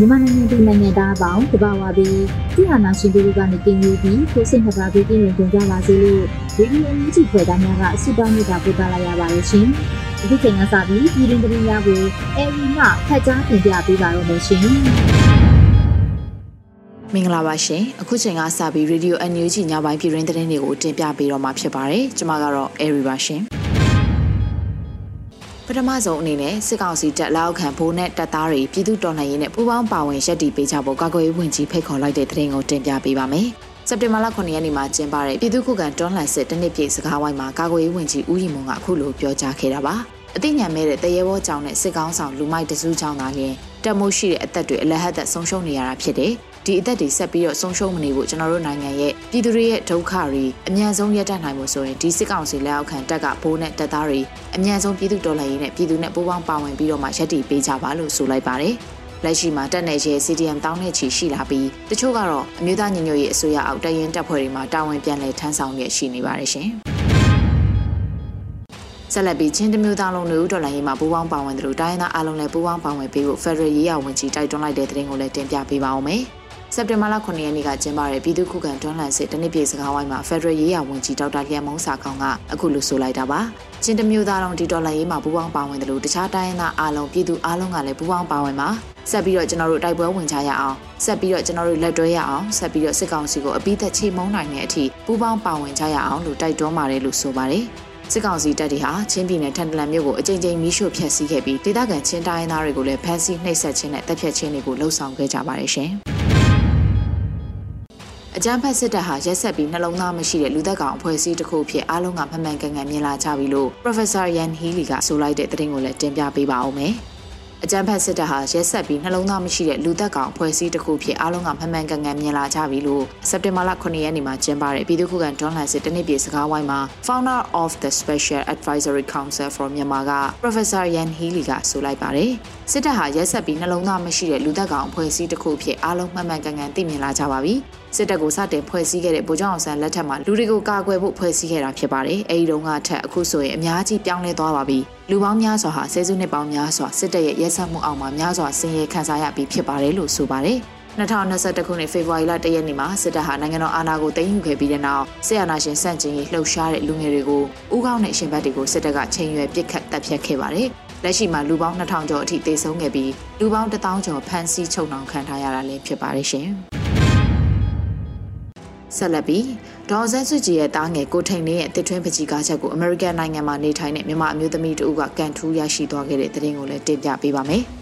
မြန်မာနိုင်ငံပြည်နိုင်ငံသားအပေါင်းတဘာဝပြီးပြည်ဟာနာရှင်တို့ကနေတင်ယူပြီးကိုစိတ်နှပါပြီးပြင်ရင်ကြကြပါစေလို့ဒီဒီအန်ဂျီဖွဲ့သားများကအစုပေါင်းနေတာပို့သလာရပါတယ်ရှင်။ဒီချိန်ကစပြီးပြည်တွင်ပြည်များကိုအဲဒီမှဖတ်ကြားတင်ပြပေးပါရမရှင်။မင်္ဂလာပါရှင်အခုချိန်ကစပြီး Radio NUG ညပိုင်းပြည်တွင်သတင်းတွေကိုတင်ပြပေးတော့မှာဖြစ်ပါတယ်ကျွန်မကတော့ Airy ပါရှင် ပထမဆုံးအနေနဲ့စစ်ကောင်စီတပ်လက်အောက်ခံဘိုးနဲ့တပ်သားတွေပြည်သူတော်လှန်ရေးနဲ့ပူးပေါင်းပါဝင်ရပ်တည်ပေးကြဖို့ကာကွယ်ရေးဝန်ကြီးဖိတ်ခေါ်လိုက်တဲ့သတင်းကိုတင်ပြပေးပါမယ်။စက်တင်ဘာလ9ရက်နေ့မှာကျင်းပတဲ့ပြည်သူ့ခုခံတော်လှန်စစ်တနစ်ပြည့်စကားဝိုင်းမှာကာကွယ်ရေးဝန်ကြီးဦးရီမွန်ကအခုလိုပြောကြားခဲ့တာပါ။အသိဉာဏ်မဲ့တဲ့တရေဘောကြောင့်နဲ့စစ်ကောင်းဆောင်လူမိုက်တစုကြောင့်သာလျှင်တက်မိုးရှိတဲ့အသက်တွေအလဟတ်သက်ဆုံးရှုံးနေရတာဖြစ်တယ်။ ဒီအသက်တွေဆက်ပြီးတော့ဆုံးရှုံးမနေဖို့ကျွန်တော်တို့နိုင်ငံရဲ့ပြည်သူတွေရဲ့ဒုက္ခတွေအမြန်ဆုံးရပ်တန့်နိုင်ဖို့ဆိုရင်ဒီစစ်ကောင်စီလက်အောက်ခံတပ်ကဘိုးနဲ့တပ်သားတွေအမြန်ဆုံးပြည်သူတော်လှန်ရေးနဲ့ပြည်သူနဲ့ပူးပေါင်းပါဝင်ပြီးတော့မှရပ်တည်ပေးကြပါလို့ဆိုလိုက်ပါတယ်လက်ရှိမှာတက်နယ်ရဲ CDM တောင်းနဲ့ချီရှိလာပြီးတချို့ကတော့အမျိုးသားညီညွတ်ရေးအစိုးရအောက်တရင်တပ်ဖွဲ့တွေမှာတာဝန်ပြန်လည်ထမ်းဆောင်ရရှိနေပါတယ်ရှင်ဆက်လက်ပြီးချင်းတမျိုးသားလုံးမျိုးဒေါ်လာရေးမှာပူးပေါင်းပါဝင်တယ်လို့တိုင်းရင်းသားအလုံးလည်းပူးပေါင်းပါဝင်ပေးဖို့ Federal ရေးရဝန်ကြီးတိုက်တွန်းလိုက်တဲ့သတင်းကိုလည်းတင်ပြပေးပါဦးမယ်။ စက်တင်ဘာလ9ရက်နေ့ကကျင်းပတဲ့ပြည်သူ့ခုခံတွန်းလှန်စစ်တနစ်ပြေစကားဝိုင်းမှာဖက်ဒရယ်ရေးရာဝန်ကြီးဒေါက်တာလျံမုံစာကောင်ကအခုလိုဆိုလိုက်တာပါချင်းတမျိုးသားလုံးဒီဒေါ်လာရေးမှာပူးပေါင်းပါဝင်တယ်လို့တခြားတိုင်းရင်းသားအားလုံးပြည်သူအားလုံးကလည်းပူးပေါင်းပါဝင်ပါဆက်ပြီးတော့ကျွန်တော်တို့တိုက်ပွဲဝင်ကြရအောင်ဆက်ပြီးတော့ကျွန်တော်တို့လက်တွဲရအောင်ဆက်ပြီးတော့စစ်ကောင်စီကိုအပိသက်ချိမုံနိုင်တဲ့အထိပူးပေါင်းပါဝင်ကြရအောင်လို့တိုက်တွန်းပါတယ်လို့ဆိုပါတယ်စစ်ကောင်စီတပ်တွေဟာချင်းပြည်နယ်ထန်တလန်မြို့ကိုအကြိမ်ကြိမ်မီးရှို့ဖျက်ဆီးခဲ့ပြီးဒေသခံချင်းတိုင်းရင်းသားတွေကိုလည်းဖမ်းဆီးနှိပ်စက်ခြင်းနဲ့တပ်ဖြတ်ခြင်းတွေကိုလှုံ့ဆော်ခဲ့ကြပါတယ်ရှင်။ အကြမ်းဖက်စစ်တပ်ဟာရက်ဆက်ပြီးနှလုံးသားမရှိတဲ့လူသက်ကောင်အဖွဲ့အစည်းတစ်ခုဖြစ်အားလုံးကမှန်မှန်ကန်ကန်မြင်လာကြပြီလို့ Professor Yan Healy ကဆိုလိုက်တဲ့သတင်းကိုလည်းတင်ပြပေးပါဦးမယ်။ အကြမ်းဖက်စစ်တပ်ဟာရဲဆက်ပြီးနှလုံးသားမရှိတဲ့လူသက်ကောင်ဖွဲ့စည်းတစ်ခုဖြစ်အားလုံးကမှန်မှန်ကန်ကန်မြင်လာကြပြီလို့စက်တင်ဘာလ9ရက်နေ့မှာကျင်းပတဲ့ပြည်သူ့ခုခံဒေါ်လာစစ်တနစ်ပြေစကားဝိုင်းမှာ Founder of the Special Advisory Council for Myanmar က Professor Yan Healy ကဆိုလိုက်ပါတယ်စစ်တပ်ဟာရဲဆက်ပြီးနှလုံးသားမရှိတဲ့လူသက်ကောင်ဖွဲ့စည်းတစ်ခုဖြစ်အားလုံးမှန်မှန်ကန်ကန်သိမြင်လာကြပါပြီစစ်တပ်ကိုစတင်ဖွဲ့စည်းခဲ့တဲ့ဗိုလ်ချုပ်အောင်ဆန်းလက်ထက်မှာလူတွေကိုကာကွယ်ဖို့ဖွဲ့စည်းခဲ့တာဖြစ်ပါတယ်အဲဒီတုန်းကထက်အခုဆိုရင်အများကြီးပြောင်းလဲသွားပါပြီ လူပေါင်းများစွာဟာဆယ်စုနှစ်ပေါင်းများစွာစစ်တပ်ရဲ့ရဲစက်မှုအောက်မှာများစွာဆင်းရဲခံစားရပြီးဖြစ်ပါတယ်လို့ဆိုပါတယ်2021ခုနှစ်ဖေဖော်ဝါရီလ1ရက်နေ့မှာစစ်တပ်ဟာနိုင်ငံတော်အာဏာကိုသိမ်းယူခဲ့ပြီးတဲ့နောက်စစ်အာဏာရှင်ဆန့်ကျင်ရေးလှုပ်ရှားတဲ့လူငယ်တွေကိုဥကောင်းတဲ့ရှင်ဘတ်တွေကိုစစ်တပ်ကချိန်ရွယ်ပစ်ခတ်တပ်ဖြတ်ခဲ့ပါတယ်။လက်ရှိမှာလူပေါင်း2000ကျော်အထိသေဆုံးခဲ့ပြီးလူပေါင်း1000ကျော်ဖမ်းဆီးချုပ်နှောင်ခံထားရတာလည်းဖြစ်ပါတယ်ရှင်။ ဆက်လက်ပြီးဒေါ်ဆန်းစုကြည်ရဲ့တားငယ်ကိုထိန်လေးရဲ့တစ်ထွင်းပကြီးကားချက်ကိုအမေရိကန်နိုင်ငံမှာနေထိုင်တဲ့မြန်မာအမျိုးသမီးတဦးကကန်ထူးရရှိသွားခဲ့တဲ့သတင်းကိုလည်းတင်ပြပေးပါမယ်။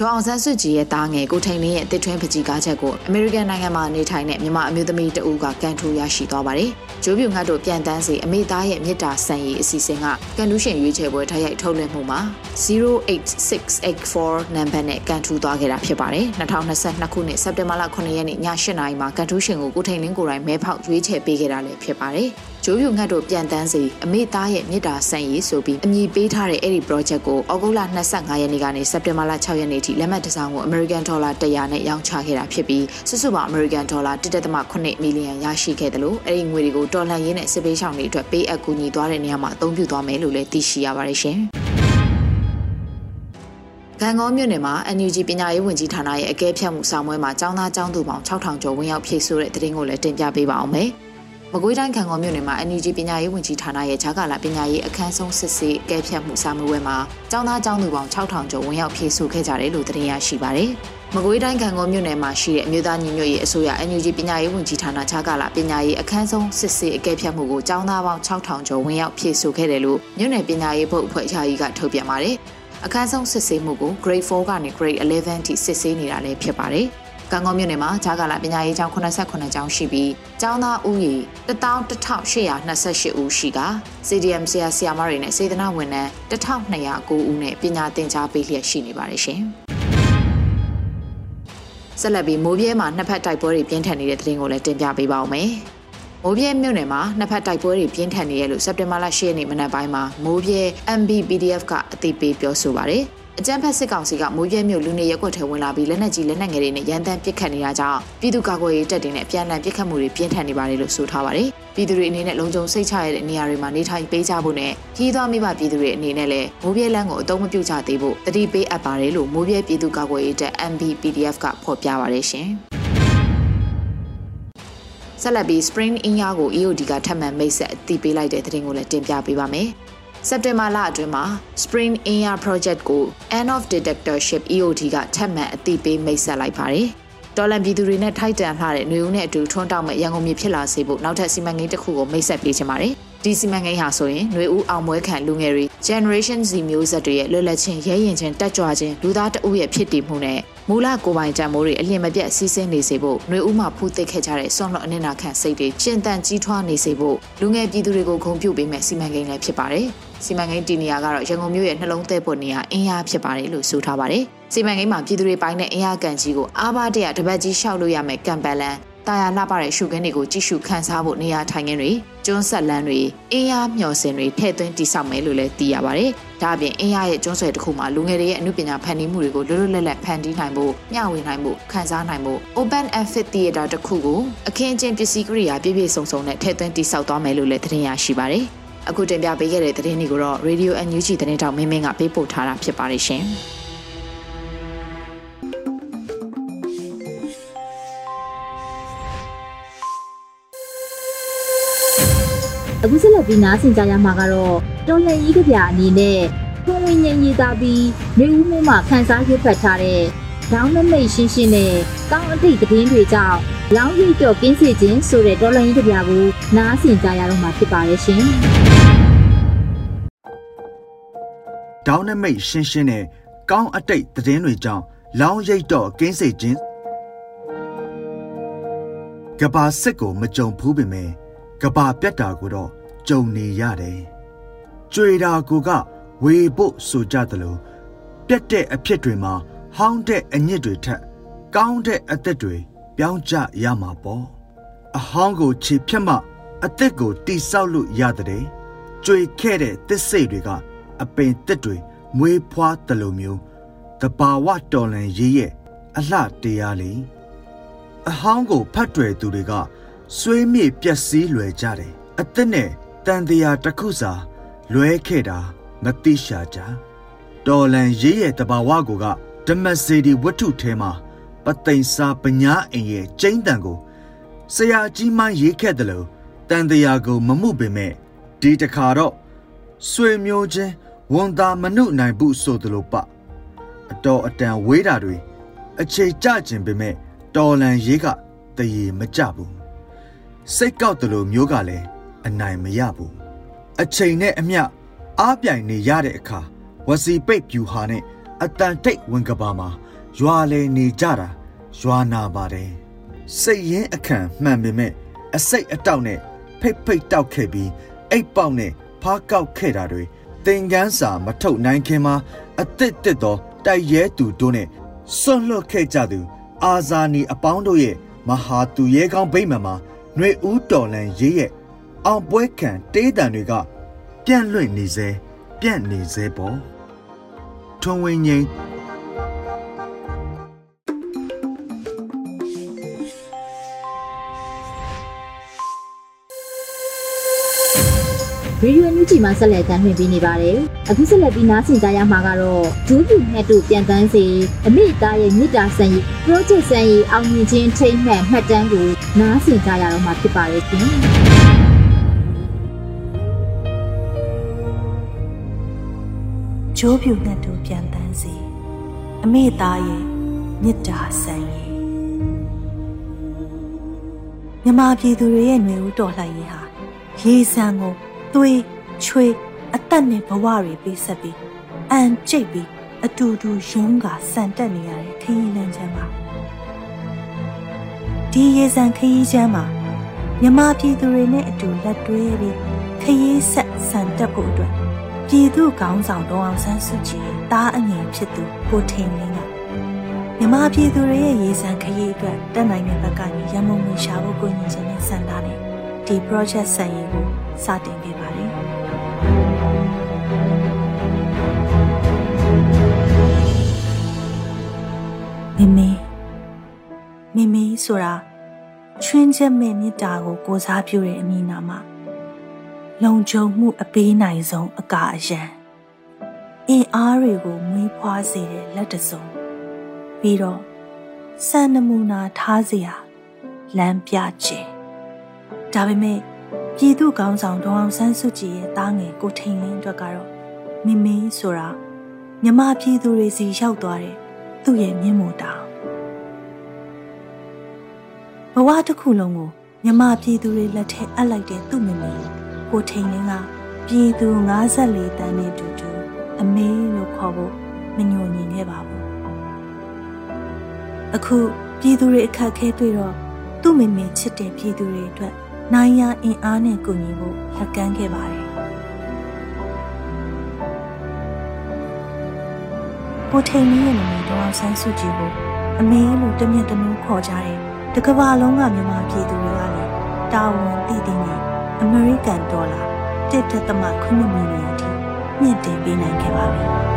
ဒေါအောင်ဆန်းစုကြည်ရဲ့တားငယ်ကိုထိန်လင်းရဲ့တစ်ထွင်းပကြီးကားချက်ကိုအမေရိကန်နိုင်ငံမှာနေထိုင်တဲ့မြန်မာအမျိုးသမီးတဦးကကန်ထူရရှိသွားပါတယ်။ဂျိုးပြူငတ်တို့ပြန်တန်းစီအမေသားရဲ့မြစ်တာဆန်ရည်အစီအစဉ်ကကန်ထူးရှင်ရွေးချယ်ပွဲထိုက်ရိုက်ထုတ်လွှင့်မှုမှာ08684နံပါတ်နဲ့ကန်ထူသွားခဲ့တာဖြစ်ပါတယ်။2022ခုနှစ်စက်တင်ဘာလ9ရက်နေ့ည8:00နာရီမှာကန်ထူးရှင်ကိုကိုထိန်လင်းကိုယ်တိုင်မဲဖောက်ရွေးချယ်ပေးခဲ့တာလည်းဖြစ်ပါတယ်။ ဂျိုးပြူငတ်တို့ပြန်တန်းစီအမေသားရဲ့မြစ်တာဆန်ရည်ဆိုပြီးအမည်ပေးထားတဲ့အဲ့ဒီ project ကိုဩဂုတ်လ25ရက်နေ့ကနေစက်တင်ဘာလ6ရက်နေ့ထိလက်မှတ်တစ်စောင်ကို American Dollar 100နဲ့ရောင်းချခဲ့တာဖြစ်ပြီးစုစုပေါင်း American Dollar 1.8မီလီယံရရှိခဲ့တယ်လို့အဲ့ဒီငွေတွေကိုတော်လှန်ရေးနဲ့စစ်ပေးဆောင်တွေအတွက်ပေးအပ်ကူညီသွားတဲ့နေရာမှာအသုံးပြုသွားမယ်လို့လည်းသိရှိရပါတယ်ရှင်။ကံကောမြို့နယ်မှာ NUG ပညာရေးဝန်ကြီးဌာနရဲ့အကဲဖြတ်မှုဆောင်ပွဲမှာចောင်းသားចောင်းသူပေါင်း6000ကျော်ဝင်ရောက်ဖြည့်ဆို့တဲ့သတင်းကိုလည်းတင်ပြပေးပါအောင်မယ်။ မကွေးတိုင်းခံကောမြို့နယ်မှာ NUG ပညာရေးဝန်ကြီးဌာနရဲ့ဂျာကာလာပညာရေးအခန်းဆုံးစစ်ဆေးအကဲဖြတ်မှုစာမေးပွဲမှာကျောင်းသားကျောင်းသူပေါင်း6000ကျော်ဝင်ရောက်ဖြည့်ဆို့ခဲ့ကြတယ်လို့သတင်းရရှိပါတယ်။မကွေးတိုင်းခံကောမြို့နယ်မှာရှိတဲ့အမျိုးသားညီညွတ်ရေးအစိုးရ NUG ပညာရေးဝန်ကြီးဌာနဂျာကာလာပညာရေးအခန်းဆုံးစစ်ဆေးအကဲဖြတ်မှုကိုကျောင်းသားပေါင်း6000ကျော်ဝင်ရောက်ဖြည့်ဆို့ခဲ့တယ်လို့မြို့နယ်ပညာရေးဘုတ်အဖွဲ့အရာကြီးကထုတ်ပြန်ပါတယ်။အခန်းဆုံးစစ်ဆေးမှုကို Grade 4ကနေ Grade 11ထိစစ်ဆေးနေတာလည်းဖြစ်ပါတယ်။ ကံကောမြို့နယ်မှာဂျာကာလာပညာရေးကျောင်း89ကျောင်းရှိပြီးကျောင်းသားဦးရေ11828ဦးရှိက CDM ဆရာဆရာမတွေနဲ့စေတနာဝန်ထမ်း1209ဦးနဲ့ပညာသင်ကြားပေးလျက်ရှိနေပါတယ်ရှင်။ဆက်လက်ပြီးမိုးပြဲမှာနှစ်ဖက်တိုက်ပွဲတွေပြင်းထန်နေတဲ့သတင်းကိုလည်းတင်ပြပေးပါောင်းမယ်။မိုးပြဲမြို့နယ်မှာနှစ်ဖက်တိုက်ပွဲတွေပြင်းထန်နေရလို့စက်တင်ဘာလ10ရက်နေ့မနက်ပိုင်းမှာမိုးပြဲ MB PDF ကအသိပေးပြောဆိုပါရယ်။ အကြမ်းဖက်စစ်ကောင်စီကမိုးရဲမြို့လူနေရက်ွက်ထဲဝင်လာပြီးလက်နက်ကြီးလက်နက်ငယ်တွေနဲ့ရန်တမ်းပစ်ခတ်နေတာကြောင့်ပြည်သူ့ကာကွယ်ရေးတပ်တွေနဲ့ပြန်လည်ပစ်ခတ်မှုတွေပြင်းထန်နေပါတယ်လို့ဆိုထားပါတယ်။ပြည်သူတွေအနေနဲ့လုံခြုံစိတ်ချရတဲ့နေရာတွေမှာနေထိုင်ပေးကြဖို့နဲ့ကြီးသွားမိဘပြည်သူတွေအနေနဲ့လည်းမိုးပြဲလန်းကိုအသုံးမပြုကြသေးဖို့တတိပေးအပ်ပါတယ်လို့မိုးပြဲပြည်သူ့ကာကွယ်ရေးတပ် MB PDF ကဖော်ပြပါတယ်ရှင်။ဆက်လက်ပြီး Spring Inya ကို EOD ကထပ်မံမိတ်ဆက်အသိပေးလိုက်တဲ့သတင်းကိုလည်းတင်ပြပေးပါမယ်။ စက်တင်ဘာလအတွင်းမှာ Spring Air Project ကို End of Dictatorship EOD ကထပ်မံအသိပေးမိတ်ဆက်လိုက်ပါတယ်။ဒေါ်လန်ပြည်သူတွေနဲ့ထိုက်တန်လှတဲ့ຫນွေဦးနဲ့အတူထွန်းတောက်မဲ့ရန်ကုန်မြို့ဖြစ်လာစေဖို့နောက်ထပ်စီမံကိန်းတစ်ခုကိုမိတ်ဆက်ပေးချင်ပါတယ်။ ဒီစီမံကိန်းဟာဆိုရင်ຫນွေဦးအောင်ပွဲခံလူငယ်တွေ Generation Z မျိုးဆက်တွေရဲ့လွတ်လပ်ခြင်းရဲရင်ခြင်းတက်ကြွခြင်းလူသားတအုပ်ရဲ့ဖြစ်တည်မှုနဲ့မူလကိုပိုင်တံမိုးတွေအလျင်မပြတ်စီးဆင်းနေစေဖို့ຫນွေဦးမှာဖူးသိပ်ခဲ့ကြတဲ့ဆွန်လော့အနစ်နာခံစိတ်တွေကျင့်တန်ကြီးထွားနေစေဖို့လူငယ်ပြည်သူတွေကိုဂုဏ်ပြုပေးမဲ့စီမံကိန်းလည်းဖြစ်ပါတယ်။စီမံကိန်းတီနေရာကတော့ရန်ကုန်မြို့ရဲ့နှလုံးသက်ဖို့နေရာအင်းအားဖြစ်ပါတယ်လို့ဆိုထားပါတယ်။စီမံကိန်းမှာပြည်သူတွေပိုင်းတဲ့အင်အားကန်ကြီးကိုအားပါတရတပတ်ကြီးရှောက်လို့ရမယ်ကံပလန်တာယာလှပတဲ့ရှုခင်းတွေကိုကြည့်ရှုခန်းစားဖို့နေရာထိုင်ခင်းတွေ ကျွန်းဆက်လန်းတွေအင်းအားမျှော်စင်တွေထည့်သွင်းတည်ဆောက်မယ်လို့လည်းသိရပါတယ်။ဒါအပြင်အင်းအားရဲ့ကျွန်းဆွယ်တစ်ခုမှာလူငယ်တွေရဲ့အမှုပညာဖန်တီးမှုတွေကိုလွတ်လွတ်လပ်လပ်ဖန်တီးနိုင်ဖို့မျှဝေနိုင်ဖို့ခန်းစားနိုင်ဖို့ Open Amphitheater တစ်ခုကိုအခင်းကျင်းပစ္စည်းကိရိယာပြည့်ပြည့်စုံစုံနဲ့ထည့်သွင်းတည်ဆောက်သွားမယ်လို့လည်းသတင်းရရှိပါတယ်။အခုတင်ပြပေးခဲ့တဲ့သတင်းတွေကိုတော့ Radio NUG သတင်းတောက်မင်းမင်းကပေးပို့ထားတာဖြစ်ပါတယ်ရှင်။ အခုဆက်လက်ပြီးနားဆင်ကြရမှာကတော့တော်လန်ကြီးကဗျာအနေနဲ့ထုံဝင်ငင်ရေးသားပြီးနေဦးမှုမှခန်းစားရွတ်ဖတ်ထားတဲ့ဒေါင်းမမိတ်ရှင်းရှင်းနဲ့ကောင်းအတိတ်သတင်းတွေကြောင့်လောင်းရိပ်တော့ကင်းစေခြင်းဆိုတဲ့တော်လန်ကြီးကဗျာကိုနားဆင်ကြရတော့မှာဖြစ်ပါရဲ့ရှင်။ဒေါင်းနမိတ်ရှင်းရှင်းနဲ့ကောင်းအတိတ်သတင်းတွေကြောင့်လောင်းရိပ်တော့ကင်းစေခြင်းကဘာစစ်ကိုမကြုံဘူးပေမဲ့ ကဘာပြတ်တာကိုတော့ကြုံနေရတယ်။ကြွေတာကိုကဝေဖို့ဆိုကြတယ်လို့ပြတ်တဲ့အဖြစ်တွေမှာဟောင်းတဲ့အညစ်တွေထက် ကောင်းတဲ့အသက်တွေပြောင်းကြရမှာပေါ့။အဟောင်းကိုခြေဖြတ်မှအသက်ကိုတိဆောက်လို့ရတဲ့ကြွေခဲ့တဲ့သစ်စိတ်တွေကအပင်တစ်တွေမွေးဖွားတလိုမျိုးတဘာဝတော်လန်ရေးရဲ့အလှတရားလေးအဟောင်းကိုဖတ်တွယ်သူတွေက ဆွေးမြေ့ပျက်စီးလွယ်ကြတယ်အသက်နဲ့တန်တရားတစ်ခုစာလွဲခဲ့တာမသိရှာကြတော်လန်ရေးရဲ့တဘာဝကိုကဓမ္မစေဒီဝတ္ထုထဲမှာပသိမ်စာပညာအိမ်ရဲ့ကျိန်းတန်ကိုဆရာကြီးမှရေးခဲ့တယ်လို့တန်တရားကိုမမှုပေမဲ့ဒီတခါတော့ဆွေမျိုးချင်းဝန်သာမနှုတ်နိုင်ဘူးဆိုသလိုပအတော်အတန်ဝေးတာတွေအခြေကြခြင်းပေမဲ့တော်လန်ရေးကတရေမကြဘူး စိတ်ကောက်တယ်လို့မျိုးကလည်းအနိုင်မရဘူးအချိန်နဲ့အမျှအားပြိုင်နေရတဲ့အခါဝစီပိတ်ပြူဟာနဲ့အတန်တိတ်ဝင်ကဘာမှာရွာလေနေကြတာရွာနာပါတယ်စိတ်ရင်းအခန့်မှန်ပေမဲ့အစိတ်အတောက်နဲ့ဖိတ်ဖိတ်တောက်ခဲ့ပြီးအိတ်ပေါက်နဲ့ဖားကောက်ခဲ့တာတွေသင်ကန်းစာမထုတ်နိုင်ခင်မှာအသစ်တစ်သောတိုက်ရဲသူတို့နဲ့ဆွန့်လွတ်ခဲ့ကြသူ အာဇာနီအပေါင်းတို့ရဲ့မဟာသူရဲကောင်းဗိမ္မာန်မှာ ຫນွေဦးတော်လန်ရေးရဲ့အောင်ပွဲခံတေးတံတွေက ပြန့်လွင့်နေစေပြန့်နေစေပေါ့ထွန်ဝင်းငိမ့် ရေဒီယိုညူဂျီမှာဆက်လက်တင်ပြနေပါတယ်။အခုဆက်လက်ပြီးနားဆင်ကြရမှာကတော့ဒူးပြူနဲ့တူပြန်တန်းစီအမိသားရဲ့မြစ်တာဆန်ရီ project ဆန်ရီအောင်မြင်ခြင်းထိမ့်မှန်မှတ်တမ်းကိုနားဆင်ကြရတော့မှာဖြစ်ပါတယ်ရှင်။ချိုးဖြူငှက်တို့ပြန်တန်းစီအမေသားရဲ့မြစ်တာဆန်ရေမြမပြည်သူတွေရဲ့ຫນွေဦးတော်လှန်ရေးဟာရေဆံကို သွေးချွေးအသက်နဲ့ဘဝတွေပေးဆက်ပြီးအန်ကျိတ်ပြီးအတူတူရုံးကစံတက်နေရတဲ့ခရီးလမ်းချမ်းပါဒီရေစံခရီးချမ်းမှာမြမပြည်သူတွေနဲ့အတူလက်တွဲပြီးခရီးဆက်စံတက်ဖို့အတွက်ပြည်သူကောင်းဆောင်တော်အောင်ဆန်းစုကြည်တားအငယ်ဖြစ်သူကိုထိန်လင်းကမြမပြည်သူတွေရဲ့ရေစံခရီးအတွက်တက်နိုင်တဲ့ဘက်ကနေရမုံငွေရှာဖို့ကိုညီခြင်းနဲ့စံတာနဲ့ဒီ project ဆန်ရည်ကို စတင်ခဲ့ပါတယ်။မမေမမေဆိုတာချွင်းချက်မဲ့မေတ္တာကိုကိုစားပြုတဲ့အမည်နာမှာလုံခြုံမှုအပေးနိုင်ဆုံးအကာအယံအင်အားတွေကိုမွေးဖွားစေတဲ့လက်တစုံပြီးတော့စံနမူနာထားစရာလမ်းပြခြင်းဒါပေမဲ့ ပြည်သူကောင်းဆောင်ဒေါအောင်ဆန်းစုကြည်ရဲ့တားငယ်ကိုထိန်လင်းအတွက်ကတော့မိမင်းဆိုတာမြမပြည်သူတွေစီရောက်သွားတဲ့သူ့ရဲ့မျက်မှောက်တောင်ဘဝတစ်ခုလုံးကိုမြမပြည်သူတွေလက်ထဲအပ်လိုက်တဲ့သူ့မိမင်းကိုထိန်လင်းကပြည်သူ54တန်းနဲ့တူတူအမေလို့ခေါ်ဖို့မညှို့ညင်ခဲ့ပါဘူးအခုပြည်သူတွေအခက်ခဲတွေ့တော့သူ့မိမချစ်တဲ့ပြည်သူတွေအတွက် နိုင်ရအင်အားနဲ့ကူညီဖို့လက်ကမ်းခဲ့ပါတယ်ကိုထိန်လင်းရဲ့မိမဒေါအောင်ဆန်းစုကြည်ကိုအမေလို့တမျက်တနှိုးခေါ်ကြတဲ့တကဘာလုံးကမြန်မာပြည်သူတွေကလည်းတာဝန်တည်တည်နဲ့အမေရိကန်ဒေါ်လာ1.8မီလီယံထိမြင့်တင်ပေးနိုင်ခဲ့ပါပြီ။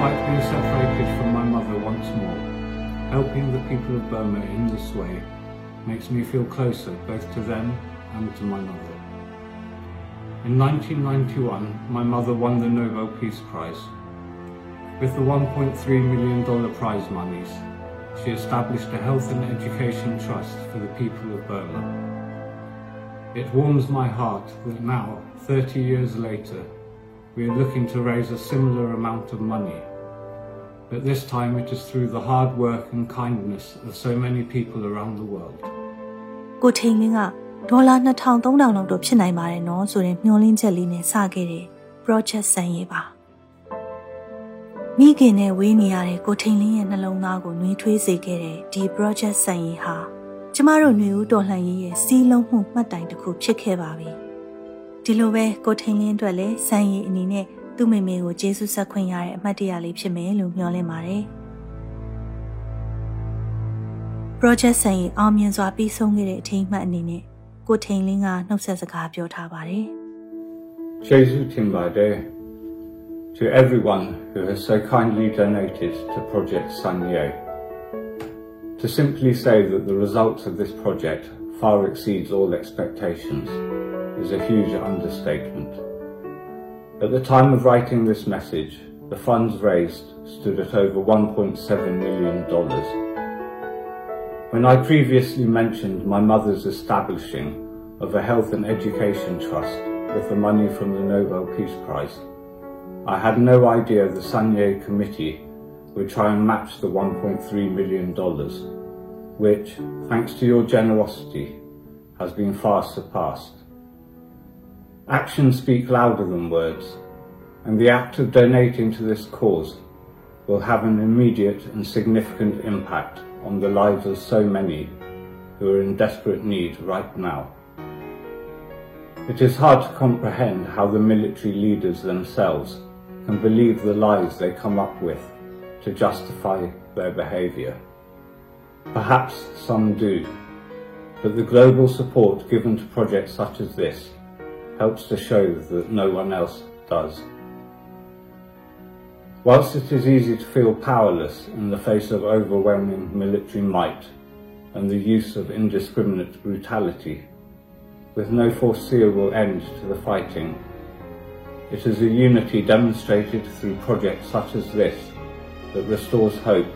Despite being separated from my mother once more, helping the people of Burma in this way makes me feel closer both to them and to my mother. In 1991, my mother won the Nobel Peace Prize. With the $1.3 million prize monies, she established a health and education trust for the people of Burma. It warms my heart that now, 30 years later, we are looking to raise a similar amount of money. But this time it is through the hard work and kindness of so many people around the world. ဒေါ်လာ2000 3000လောက်တော့ဖြစ်နိုင်ပါတယ်နော်ဆိုတဲ့မျှော်လင့်ချက်လေးနဲ့စခဲ့တဲ့ project ဆန်ရေးပါမိခင်နဲ့ဝေးနေရတဲ့ကိုထိန်လင်းရဲ့နှလုံးသားကိုနှွေးထွေးစေခဲ့တဲ့ဒီ project ဆန်ရေးဟာကျမတို့ຫນွေဦးတော်လှန်ရေးရဲ့စီးလုံးမှုမှတ်တိုင်တစ်ခုဖြစ်ခဲ့ပါပြီဒီလိုပဲကိုထိန်လင်းအတွက်လည်းဆန်ရေးအနေနဲ့ သူ့မိမေကိုကျေးဇူးဆက်ခွင့်ရတဲ့အမှတ်တရလေးဖြစ်မယ်လို့မျှော်လင့်ပါတယ် project ဆန်ရေးအောင်မြင်စွာပြီးဆုံးခဲ့တဲ့အထိမ်းအမှတ်အနေနဲ့ကိုထိန်လင်းကနှုတ်ဆက်စကားပြောထားပါတယ်။ Jesu Timbade to everyone who has so kindly donated to Project Sanye. To simply say that the results of this project far exceeds all expectations is a huge understatement. At the time of writing this message, the funds raised stood at over $1.7 million. When I previously mentioned my mother's establishing of a health and education trust with the money from the Nobel Peace Prize, I had no idea the Sanye Committee would try and match the $1.3 million, which, thanks to your generosity, has been far surpassed. Actions speak louder than words, and the act of donating to this cause will have an immediate and significant impact on the lives of so many who are in desperate need right now. It is hard to comprehend how the military leaders themselves can believe the lies they come up with to justify their behaviour. Perhaps some do, but the global support given to projects such as this helps to show that no one else does. Whilst it is easy to feel powerless in the face of overwhelming military might and the use of indiscriminate brutality, with no foreseeable end to the fighting, it is a unity demonstrated through projects such as this that restores hope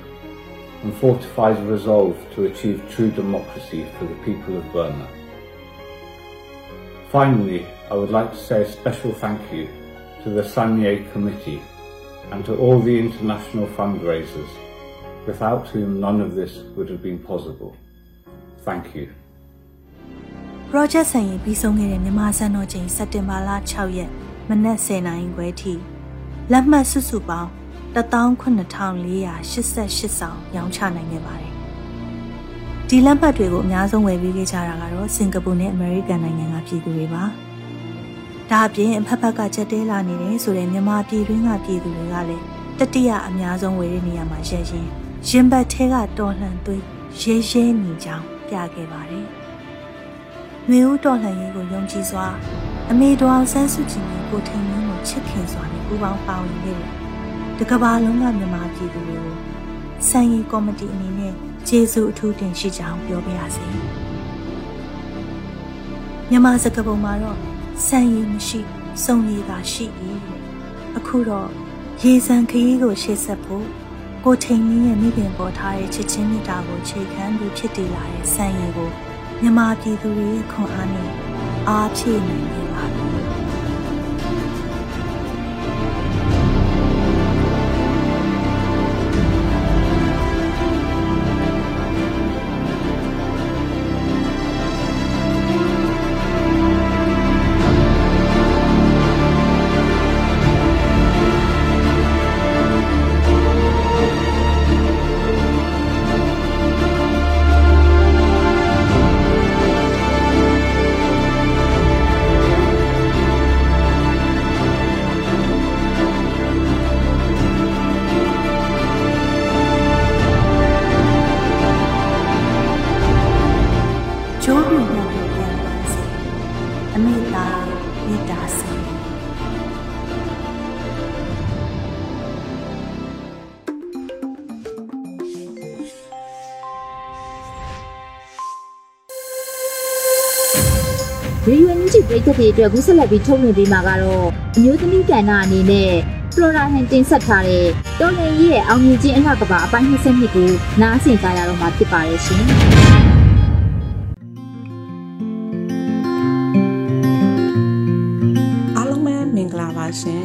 and fortifies resolve to achieve true democracy for the people of Burma. Finally, I would like to say a special thank you to the Sanye Committee and to all the international fundraisers, without whom none of this would have been possible. Thank you. project ဆိုင်ရင်ပြီးဆုံးခဲ့တဲ့မြန်မာစံတော်ချိန်စက်တင်ဘာလ6ရက်မနက်10:00နာရီခွဲထိလက်မှတ်စုစုပေါင်း18488ဆောင်ရောင်းချနိုင်ခဲ့ပါတယ်။ဒီလက်မှတ်တွေကိုအများဆုံးဝယ်ပြီးခဲ့ကြတာကတော့စင်ကာပူနဲ့အမေရိကန်နိုင်ငံကပြည်သူတွေပါ။ ဒါအပြင်အဖက်ဖက်ကချက်တဲလာနေတယ်ဆိုတဲ့မြန်မာပြည်တွင်းကပြည်သူတွေကလည်းတတိယအများဆုံးဝယ်တဲ့နေရာမှာရရင်ရင်ဘတ်ထဲကတော်လှန်သွေးရဲရဲနေကြောင်းပြခဲ့ပါတယ်။မျိုးဦးတော်လှန်ရေးကိုယုံကြည်စွာအမေတော်အောင်ဆန်းစုကြည်နဲ့ကိုထိန်လင်းကိုချစ်ခင်စွာနဲ့ပူးပေါင်းပါဝင်ခဲ့တယ်။တကဘာလုံးကမြန်မာပြည်သူတွေကိုစံရီကော်မတီအနေနဲ့ကျေးဇူးအထူးတင်ရှိကြောင်းပြောပြရစီ။မြန်မာစကားပုံမှာတော့ စံရီမရှိစုံရည်သာရှိ၏အခုတော့ရေစံခရီးကိုရှေ့ဆက်ဖို့ကိုထိန်လင်းရဲ့မိခင်ပေါ်ထားတဲ့ချစ်ချင်းမြတ်တာကိုခြေခံပြီးဖြစ်တည်လာတဲ့စံရီကိုမြန်မာပြည်သူတွေရဲ့ခွန်အားနဲ့အားဖြည့်နိုင်နေပါ တွေအတွက်ကူးဆက်လက်ပြီးထုတ်လွှင့်ပေးမှာကတော့အမျိုးသမီးကဏ္ဍအနေနဲ့ဖလိုရာဟန်တင်ဆက်ထားတဲ့တော်လင်ကြီးရဲ့အောင်မြင်ခြင်းအလှကပါအပိုင်း22ကိုနားဆင်ကြရတော့မှာဖြစ်ပါရဲ့ရှင်။အားလုံးပဲမင်္ဂလာပါရှင်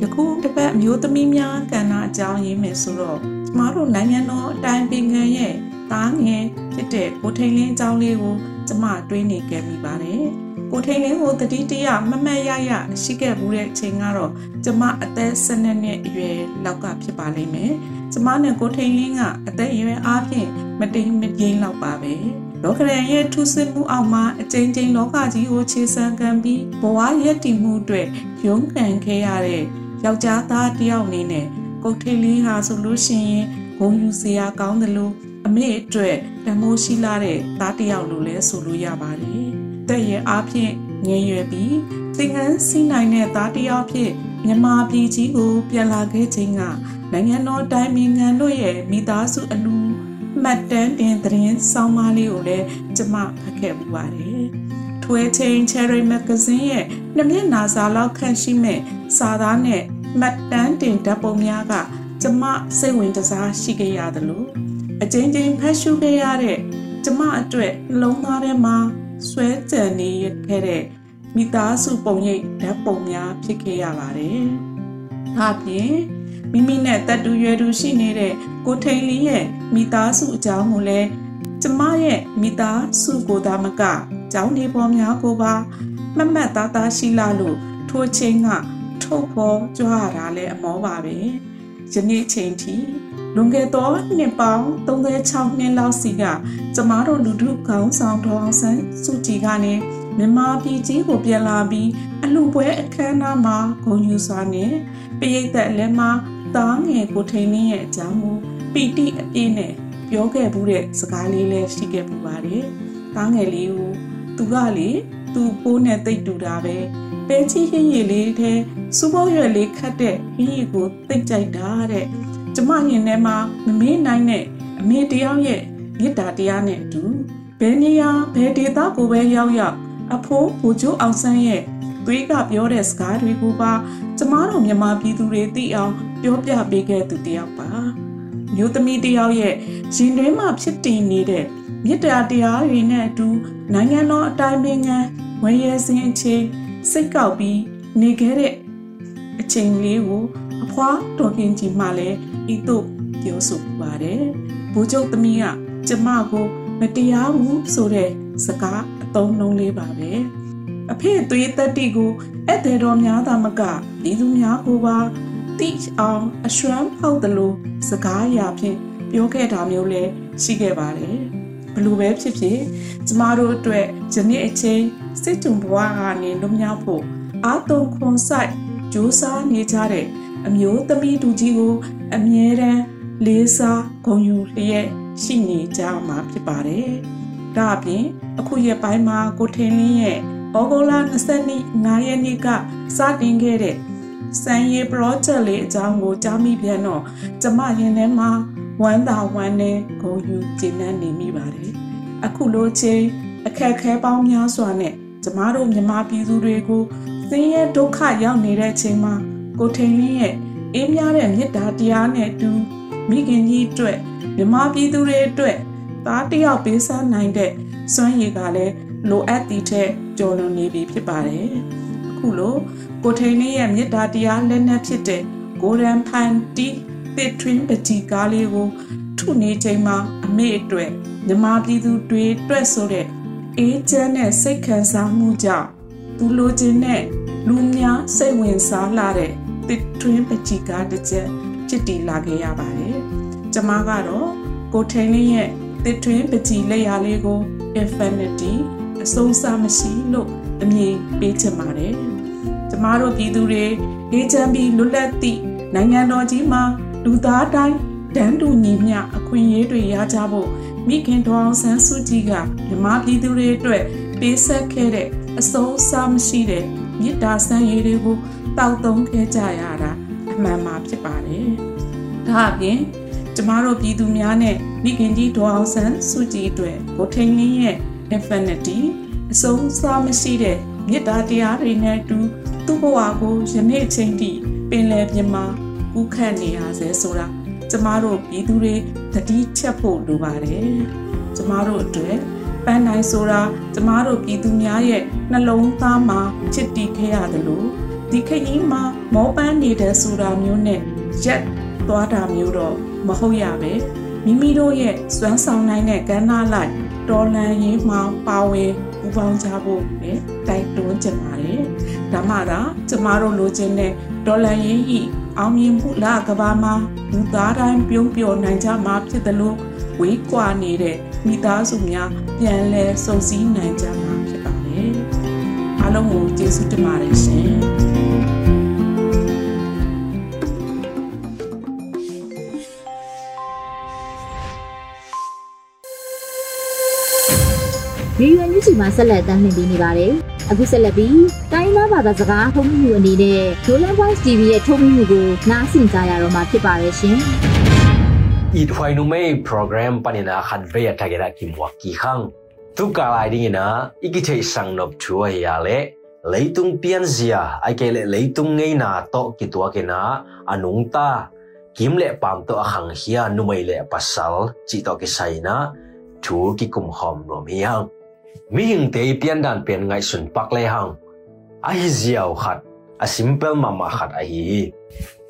ယခုတစ်ပတ်အမျိုးသမီးများကဏ္ဍအကြောင်းရေးမယ်ဆိုတော့ကျမတို့နိုင်ငံတော်အတိုင်းပင်ခံရဲ့သားငယ် ဖြစ်တဲ့ကိုထိန်လင်းအကြောင်းလေးကိုကျမတွေးနေခဲ့မိပါတယ်ကိုထိန်လင်းကိုတတိတရမမတ်ရရရှိခဲ့ဘူးတဲ့အချိန်ကတော့ကျမအသက်12နှစ်အရွယ်လောက်ကဖြစ်ပါလိမ့်မယ်ကျမနဲ့ကိုထိန်လင်းကအသက်အရွယ်အားဖြင့်မတိမ်မငိမ့်လောက်ပါပဲလောကရန်ရဲ့ထူးဆန်းမှုအောက်မှာအကြိမ်ကြိမ်လောကကြီးကိုခြေဆံခံပြီးဘဝရဲ့တည်မှုအတွက်ရုန်းကန်ခဲ့ရတဲ့ယောက်ျားသားတစ်ယောက်အနေနဲ့ကုတ်ထိန်လေးဟာဆိုလို့ရှိရင်ဂုံယူစရာကောင်းတယ်လို့ အမေအတွက်တမိုးရှိလာတဲ့သားတစ်ယောက်လို့လည်းဆိုလို့ရပါတယ်။တဲ့ရဲ့အားဖြင့်ငယ်ရွယ်ပြီးသင်္ကန်းစီးနိုင်တဲ့သားတစ်ယောက်ဖြစ်မြန်မာပြည်ကြီးကိုပြန်လာခဲ့ခြင်းကနိုင်ငံတော်တိုင်းပြည်တို့ရဲ့မိသားစုအလူမှတ်တမ်းတင်သတင်းဆောင်းပါးလေးကိုလည်းကျမဖတ်ခဲ့ပူပါတယ်။ထွဲချင်း Cherry Magazine ရဲ့နှစ်မျက်နှာစာလောက်ခန့်ရှိမဲ့စာသားနဲ့မှတ်တမ်းတင်ဓာတ်ပုံများကကျမစိတ်ဝင်စားရှိခဲ့ရတယ်လို့ အချင်းချင်းဖတ်ရှုခဲ့ရတဲ့ကျမအတွက်နှလုံးသားထဲမှာဆွဲကြံနေခဲ့တဲ့မိသားစုပုံရိပ်ဓာတ်ပုံများဖြစ်ခဲ့ရပါတယ်။ဒါပြင်မိမိနဲ့တက်တူရွယ်တူရှိနေတဲ့ကိုထိန်လီရဲ့မိသားစုအကြောင်းကိုလည်းကျမရဲ့မိသားစုကိုသာမကကျောင်းနေပေါ်များကိုပါမမတ်သားသားရှိလာလို့ထိုးချင်းကထုတ်ပေါ်ကြွားတာလည်းအမောပါပဲယနေ့ချိန်ထိ လွန်ခဲ့သောနှစ်ပေါင်း36နှစ်လောက်စီကကျမတို့လူထုခေါင်းဆောင်တော်အောင်ဆန်းစုကြည်ကနေမြန်မာပြည်ကြီးကိုပြန်လာပြီးအလှပွဲအခမ်းအနားမှာဂုဏ်ယူစွာနဲ့ပရိသတ်လည်းမှာသားငယ်ကိုထိန်လင်းရဲ့အကြောင်းကိုပီတိအပြည့်နဲ့ပြောခဲ့မှုတဲ့စကားလေးလည်းရှိခဲ့ပူပါတယ်။သားငယ်လေးကိုသူကလေသူပိုးနဲ့တိတ်တူတာပဲပဲချီဟင်းရည်လေးထဲစူပေါရွက်လေးခတ်တဲ့ဟင်းရည်ကိုတိတ်ကြိုက်တာတဲ့ ကျမရင်ထဲမှာမမေးနိုင်တဲ့အမေတယောက်ရဲ့မေတ္တာတရားနဲ့အတူဘယ်နေရာဘယ်ဒေသကိုပဲရောက်ရောက်အဖိုးဘူချိုးအောင်ဆန်းရဲ့သွေးကပြောတဲ့စကားတွေကိုပါကျမတို့မြန်မာပြည်သူတွေသိအောင်ပြောပြပေးခဲ့သူတယောက်ပါမျိုးသမီးတယောက်ရဲ့ရင်တွင်းမှာဖြစ်တည်နေတဲ့မေတ္တာတရားတွေနဲ့အတူနိုင်ငံတော်အတိုင်းပင်ခံဝယ်ရစင်အချိန်စိတ်ကောက်ပြီးနေခဲ့တဲ့အချိန်လေးကိုအဖွားတော်ခင်ကြီးမှလည်း ဤသို့ပြောဆိုပါတယ်။ဘိုးချုပ်သမီးကကျမကိုမတရားဘူးဆိုတဲ့စကားအသုံးနှုန်းလေးပါပဲ။အဖေသွေးတက်တီကိုဧည့်သည်တော်များသာမကပြည်သူများကိုပါတိအောင်အရွှမ်းဖောက်တယ်လို့စကားအရာဖြင့်ပြောခဲ့တာမျိုးလည်းရှိခဲ့ပါတယ်။ဘလို့ပဲဖြစ်ဖြစ်ကျမတို့အတွက်ယနေ့အချိန်စစ်တုံဘဝကနေလွတ်မြောက်ဖို့အာတုံခွန်ဆိုင်ကြိုးစားနေကြတဲ့အမျိုးသမီးတူကြီးကို အမြဲတမ်းလေးစားဂုဏ်ယူလျက်ရှိနေကြမှာဖြစ်ပါတယ်။ဒါအပြင်အခုရက်ပိုင်းမှာကိုထင်းလင်းရဲ့ဩဂုတ်လ22ရက်နေ့ကစတင်ခဲ့တဲ့စံရီ project လေးအကြောင်းကိုကြားမိပြန်တော့ကျမရင်ထဲမှာဝမ်းသာဝမ်းနည်းဂုဏ်ယူကျေနပ်နေမိပါတယ်။အခုလိုချိန်အခက်ခဲပေါင်းများစွာနဲ့ကျမတို့မြန်မာပြည်သူတွေကိုဆင်းရဲဒုက္ခရောက်နေတဲ့အချိန်မှာကိုထိန်လင်းရဲ့ အေးမြတဲ့မေတ္တာတရားနဲ့အတူမိခင်ကြီးအတွက်မြမပြည်သူတွေအတွက်သားတယောက်ပေးစားနိုင်တဲ့စွမ်းရည်ကလည်းလိုအပ်သည့်ထက်ကျော်လွန်နေပြီဖြစ်ပါတယ်။အခုလိုကိုထိန်လေးရဲ့မေတ္တာတရားလက်နက်ဖြစ်တဲ့ကိုရန်ဖန်တီတစ်ထွင်းပတိကားလေးကိုထုနေချိန်မှာအမေအတွက်မြမပြည်သူတွေအတွက်ဆိုတဲ့အေးချမ်းတဲ့စိတ်ခံစားမှုကြောင့်သူလိုချင်တဲ့လူများစိတ်ဝင်စားလာတဲ့ တစ်ထွင်းပတိကားတစ်ချက်ဖြစ်တည်လာခဲ့ရပါတယ်။ကျမကတော့ကိုထိန်လေးရဲ့တစ်ထွင်းပတိလက်ရာလေးကို infinity အဆုံးအစမရှိလို့အမည်ပေးချင်ပါတယ်။ကျမတို့ပြည်သူတွေအေးချမ်းပြီးလွတ်လပ်သည့်နိုင်ငံတော်ကြီးမှာလူသားတိုင်းတန်းတူညီမျှအခွင့်အရေးတွေရကြဖို့မိခင်တော်အောင်ဆန်းစုကြည်ကမြမပြည်သူတွေအတွက်ပေးဆက်ခဲ့တဲ့အဆုံးအစမရှိတဲ့မေတ္တာဆန်းရည်တွေကို တောက်သုံးခဲ့ကြရတာအမှန်မှာဖြစ်ပါတယ်။ဒါအပြင်ကျမတို့ပြည်သူများနဲ့မိခင်ကြီးဒေါ်အောင်ဆန်းစုကြည်အတွက်ကိုထိန်လင်းရဲ့ infinity အဆုံးအစမရှိတဲ့မေတ္တာတရားတွေနဲ့အတူသူ့ဘဝကိုယနေ့အချိန်ထိပင်လယ်ပြင်မှာဥခတ်နေရစေဆိုတာကျမတို့ပြည်သူတွေတတိချက်ဖို့လိုပါတယ်ကျမတို့အတွက်ပန်းတိုင်းဆိုတာကျမတို့ပြည်သူများရဲ့နှလုံးသားမှာချစ်တီးခဲ့ရတယ်လို့ ဒီခရီးမှာမောပန်းနေတဲ့ဆိုတာမျိုးနဲ့ရက်သွားတာမျိုးတော့မဟုတ်ရပဲမိမိတို့ရဲ့စွမ်းဆောင်နိုင်တဲ့ကဏ္ဍလိုက်တော်လန်ရေးမှပါဝင်ပူပေါင်းကြဖို့ပဲတိုက်တွန်းကြပါတယ်ဒါမှသာကျမတို့လိုချင်တဲ့ဒေါ်လာရင်းဤအောင်မြင်မှုလကဘာမှာလူသားတိုင်းပြုံးပျော်နိုင်ကြမှာဖြစ်တယ်လို့ဝေးကွာနေတဲ့မိသားစုများပြန်လဲစုံစည်းနိုင်ကြမှာဖြစ်ပါတယ်အားလုံးကိုကျေးဇူးတင်ပါတယ်ရှင် ရေရွယ်မြစ်ချီမှာဆက်လက်တမ်းလှည့်ပေးနေပါတယ်။အခုဆက်လက်ပြီးတိုင်းသားဘာသာစကားထုတ်မှုအနေနဲ့ Dolan Voice TV ရဲ့ထုတ်မှုကိုနားဆင်ကြရတော့မှာဖြစ်ပါရဲ့ရှင်။ It why no may program panina khan ve atagera kimwa ki khang tu ka lai ding na ikite sang nop chua ya le leitung pian zia ai ke le leitung ngei na to ki tua ke na anung ta kim le pam to ahang hia nu mai le pasal chi to ki sai na thu ki kum hom no mi hing te pian dan pian ngai sun pak le hang. A hi ziaw khat, a simple mama khat a hi.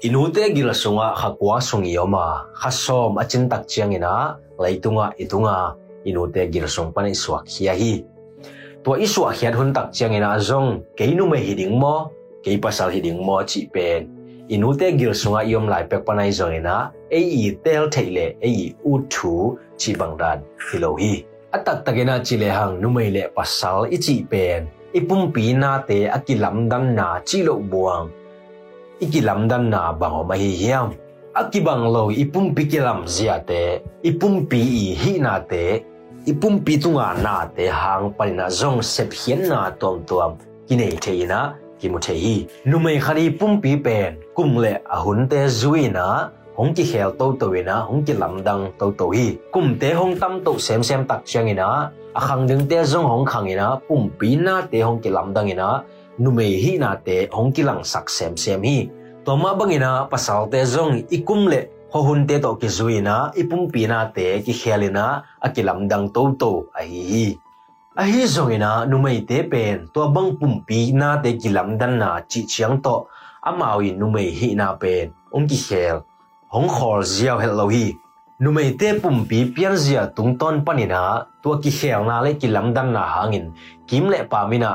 Inute gila sunga khakwa sungi yoma khasom achin tak chiang ina, leitunga itunga. Inute gila sung pani swak hiya hi to iswa hiat hun tak chiang ina zong. Keinu me hiding mo ke pasal hiding mo chi pen. Inute gil sunga yom lai pek panai zong ina. Ei i tel thaile ei i u thu chi bangdan hilohi hi atak tagena chile hang numai le pasal ichi pen ipum pi na te akilam dan na chilo buang. Ikilam dan na bango mahi hiam akibang lo ipum pi kilam zia te. Ipum pi i hi na te. Ipum pi tunga na te hang palina zong sep hian na tom tom kinei theina kimuthei numei khari pum pi pen. Kumle ahun te zuina hong ki khel to to ina hong ki lamdang to to hi kum te hong tam to sem sem tak chang ina akhang ding te zong hong khang ina pum pi na te hong ki lamdang ina numei hi na te hong ki lang sak sem sem hi toma bangina pasal te zong ikum le ho hun te to ki zuina ipum pina te ki khelina akilam dang to to a hi hi a hi zongina numei te pen to bang pum pi na te kilam dan na chi chiang to amawi numei hi na pen ong ki khel hong khol ziaw hel lo hi numei te pum pi pian zia tung ton panina to ki khel na le kilam dan na hangin kim le pa mina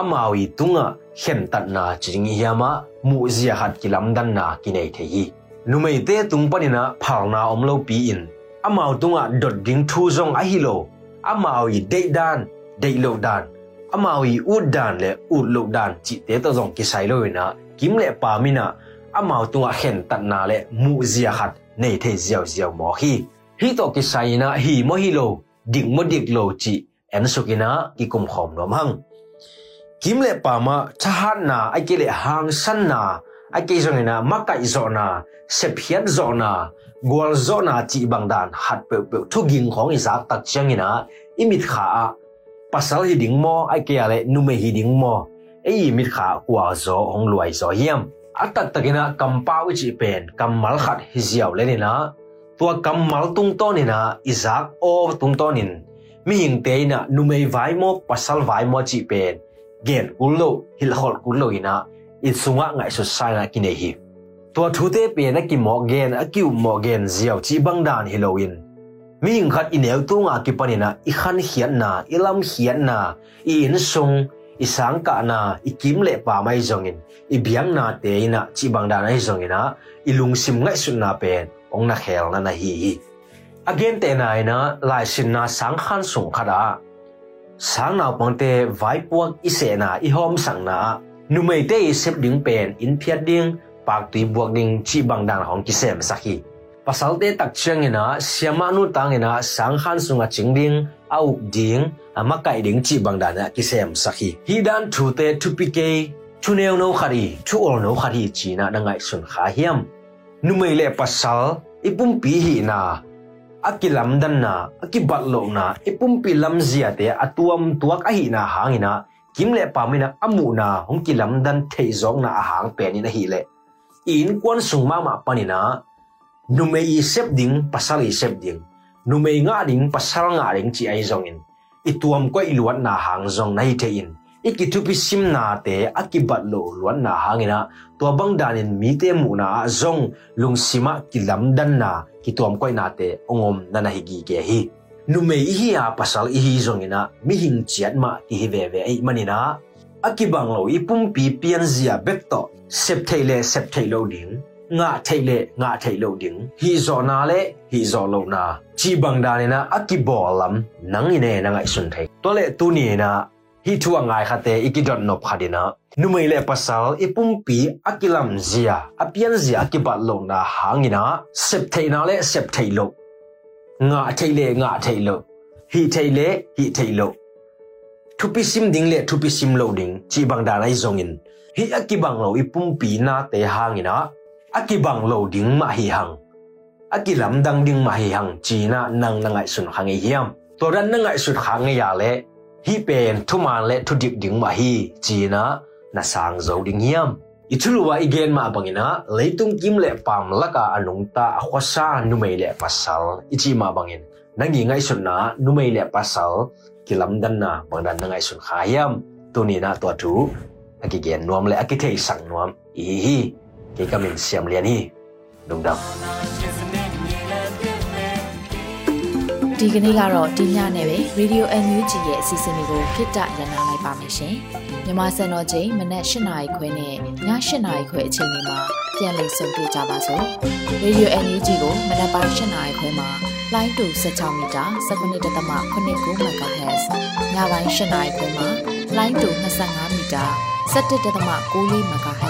amawi tunga khen tat na ching hiama mu zia hat kilam dan na kinai the hi numei te tung panina phal na om lo pi in amau tunga dot ding thu zong a hi lo amawi dei dan dei lo dan amawi ud dan le ud lo dan chi te to zong ki sai lo na kim le pa mina amau tunga khen tat na le mu zia khat nei the ziaw ziaw mo hi hi to ki sai na hi mo hi lo ding mo dik lo chi en sukina ki kum khom nom hang. Kim le pa ma chahan na, ai ke le hang san na, ai ke zong na ma kai zo na se phiat zo na gwal zo na chi bang dan hat pe pe thu ging khong i za tak chang ina imit kha a. Pasal hi ding mo ai ke ale nu me hi ding mo ei imit kha kwa zo, hong luai zo hiam atat takina kampau chi pen kamal khat hi ziaw le na tua kamal tung to ni na izak o tung to nin. Mi hing te na nu vai mo, pasal vai mo chi pen. Gen ulo hil hol kullo ina. It sunga ngai so sai na kine hi. Tua thu te pe na ki mo gen a ki um mo gen ziaw chi bang dan hiloin mi hing khat inel tunga ki panina i khan hian na, ilam hian na. I in sung i sang ka na i kim le pa mai zongin i biang na te ina chi bang dan ai zongina i lung sim ngai su na pen ong na khel na na hi hi again te na ina lai sin na sang khan sung khada sang nào bằng te vai puak i se na i hom sang na nu mei te i sep ding pen in phiat ding pak tui buak ding chi bang dan hong ki sem sakhi pasalte tak chang ina siama nu tang ina sang khan sunga chingding au ding ama kai ding chi bang dana kisem sakhi hi dan thu te thu pi ke thu neo no khari thu ol no khari chi na dangai sun kha hiam nu mai le pasal ipum pi hi na akilam dan na akibat lo na ipum pi lam zia te atuam tuak ahi na hangina kimle pamina amu na hong kilam dan thei zong na hang pe ni na hi le in kwan sungma ma panina nume i sep ding, pasal i sep ding. Nume nga ding, pasal nga ding, chi ai zongin ituam ko iluat na hang zong na te in. Ikitupi sim na te akibat lo luan na hangina to bang danin mi te mu na zong, lung sima kilam dan na kituam ko na te, ongom na na higi ke hi. Nume me hi a, pasal i hi zong mi hing chiat ma, ki hi ve ve ai manina akibang lo ipum pi pian zia bekto sep theile sep thailo ding. Nga theile nga thailo ding hi zo na le hi zo lo na chi bang da ne na akibo lam nang ine na ngai sun thai to le tu ni na hi thu ngai khate ikidot no phadina numei le pasal ipumpi akilam zia apian zia akibat lo na hangina sep theina le sep thailo nga thaile nga thailo hi thaile hi thailo thupi sim ding le thupi sim lo ding chi bang da nai zongin hi akibang lo ipumpi na te hangina akibang lo ding ma hi hang. Akilam dang ding ma hi hang chi na nang nangai sun hangi e hiam. To ran nangai sun hangi e ya le, hi pen thu man le thu dik ding ma hi chi na na sang zo ding hiam. Ichuluwa igen ma bangina leitung kim le pam laka anung ta khwasa numei le pasal. Ichi ma bangin nangi ngai sun na numei le pasal kilam dan na bangdan na ngai sun khayam tuni na to thu akigen nuam le akithei sang nuam, i hi. Ke kamin siam lian hi dung dam ဒီကနေ့ကတော့ဒီညနဲ့ပဲ Radio NUG ရဲ့အစီအစဉ်လေးကိုခਿੱတရနာလိုက်ပါမယ်ရှင်။မြမစံတော်ချိန်မနက်၈နာရီခွဲနဲ့ည၈နာရီခွဲအချိန်တွေမှာပြန်လည်ဆုံတွေ့ကြပါစို့။ Radio NUG ကိုမနက်ပိုင်း၈နာရီခွဲမှာလိုင်းတူ16မီတာ19.8 MHz ညပိုင်း၈နာရီခွဲမှာလိုင်းတူ25မီတာ17.6 MHz တို့မှာဓာတ်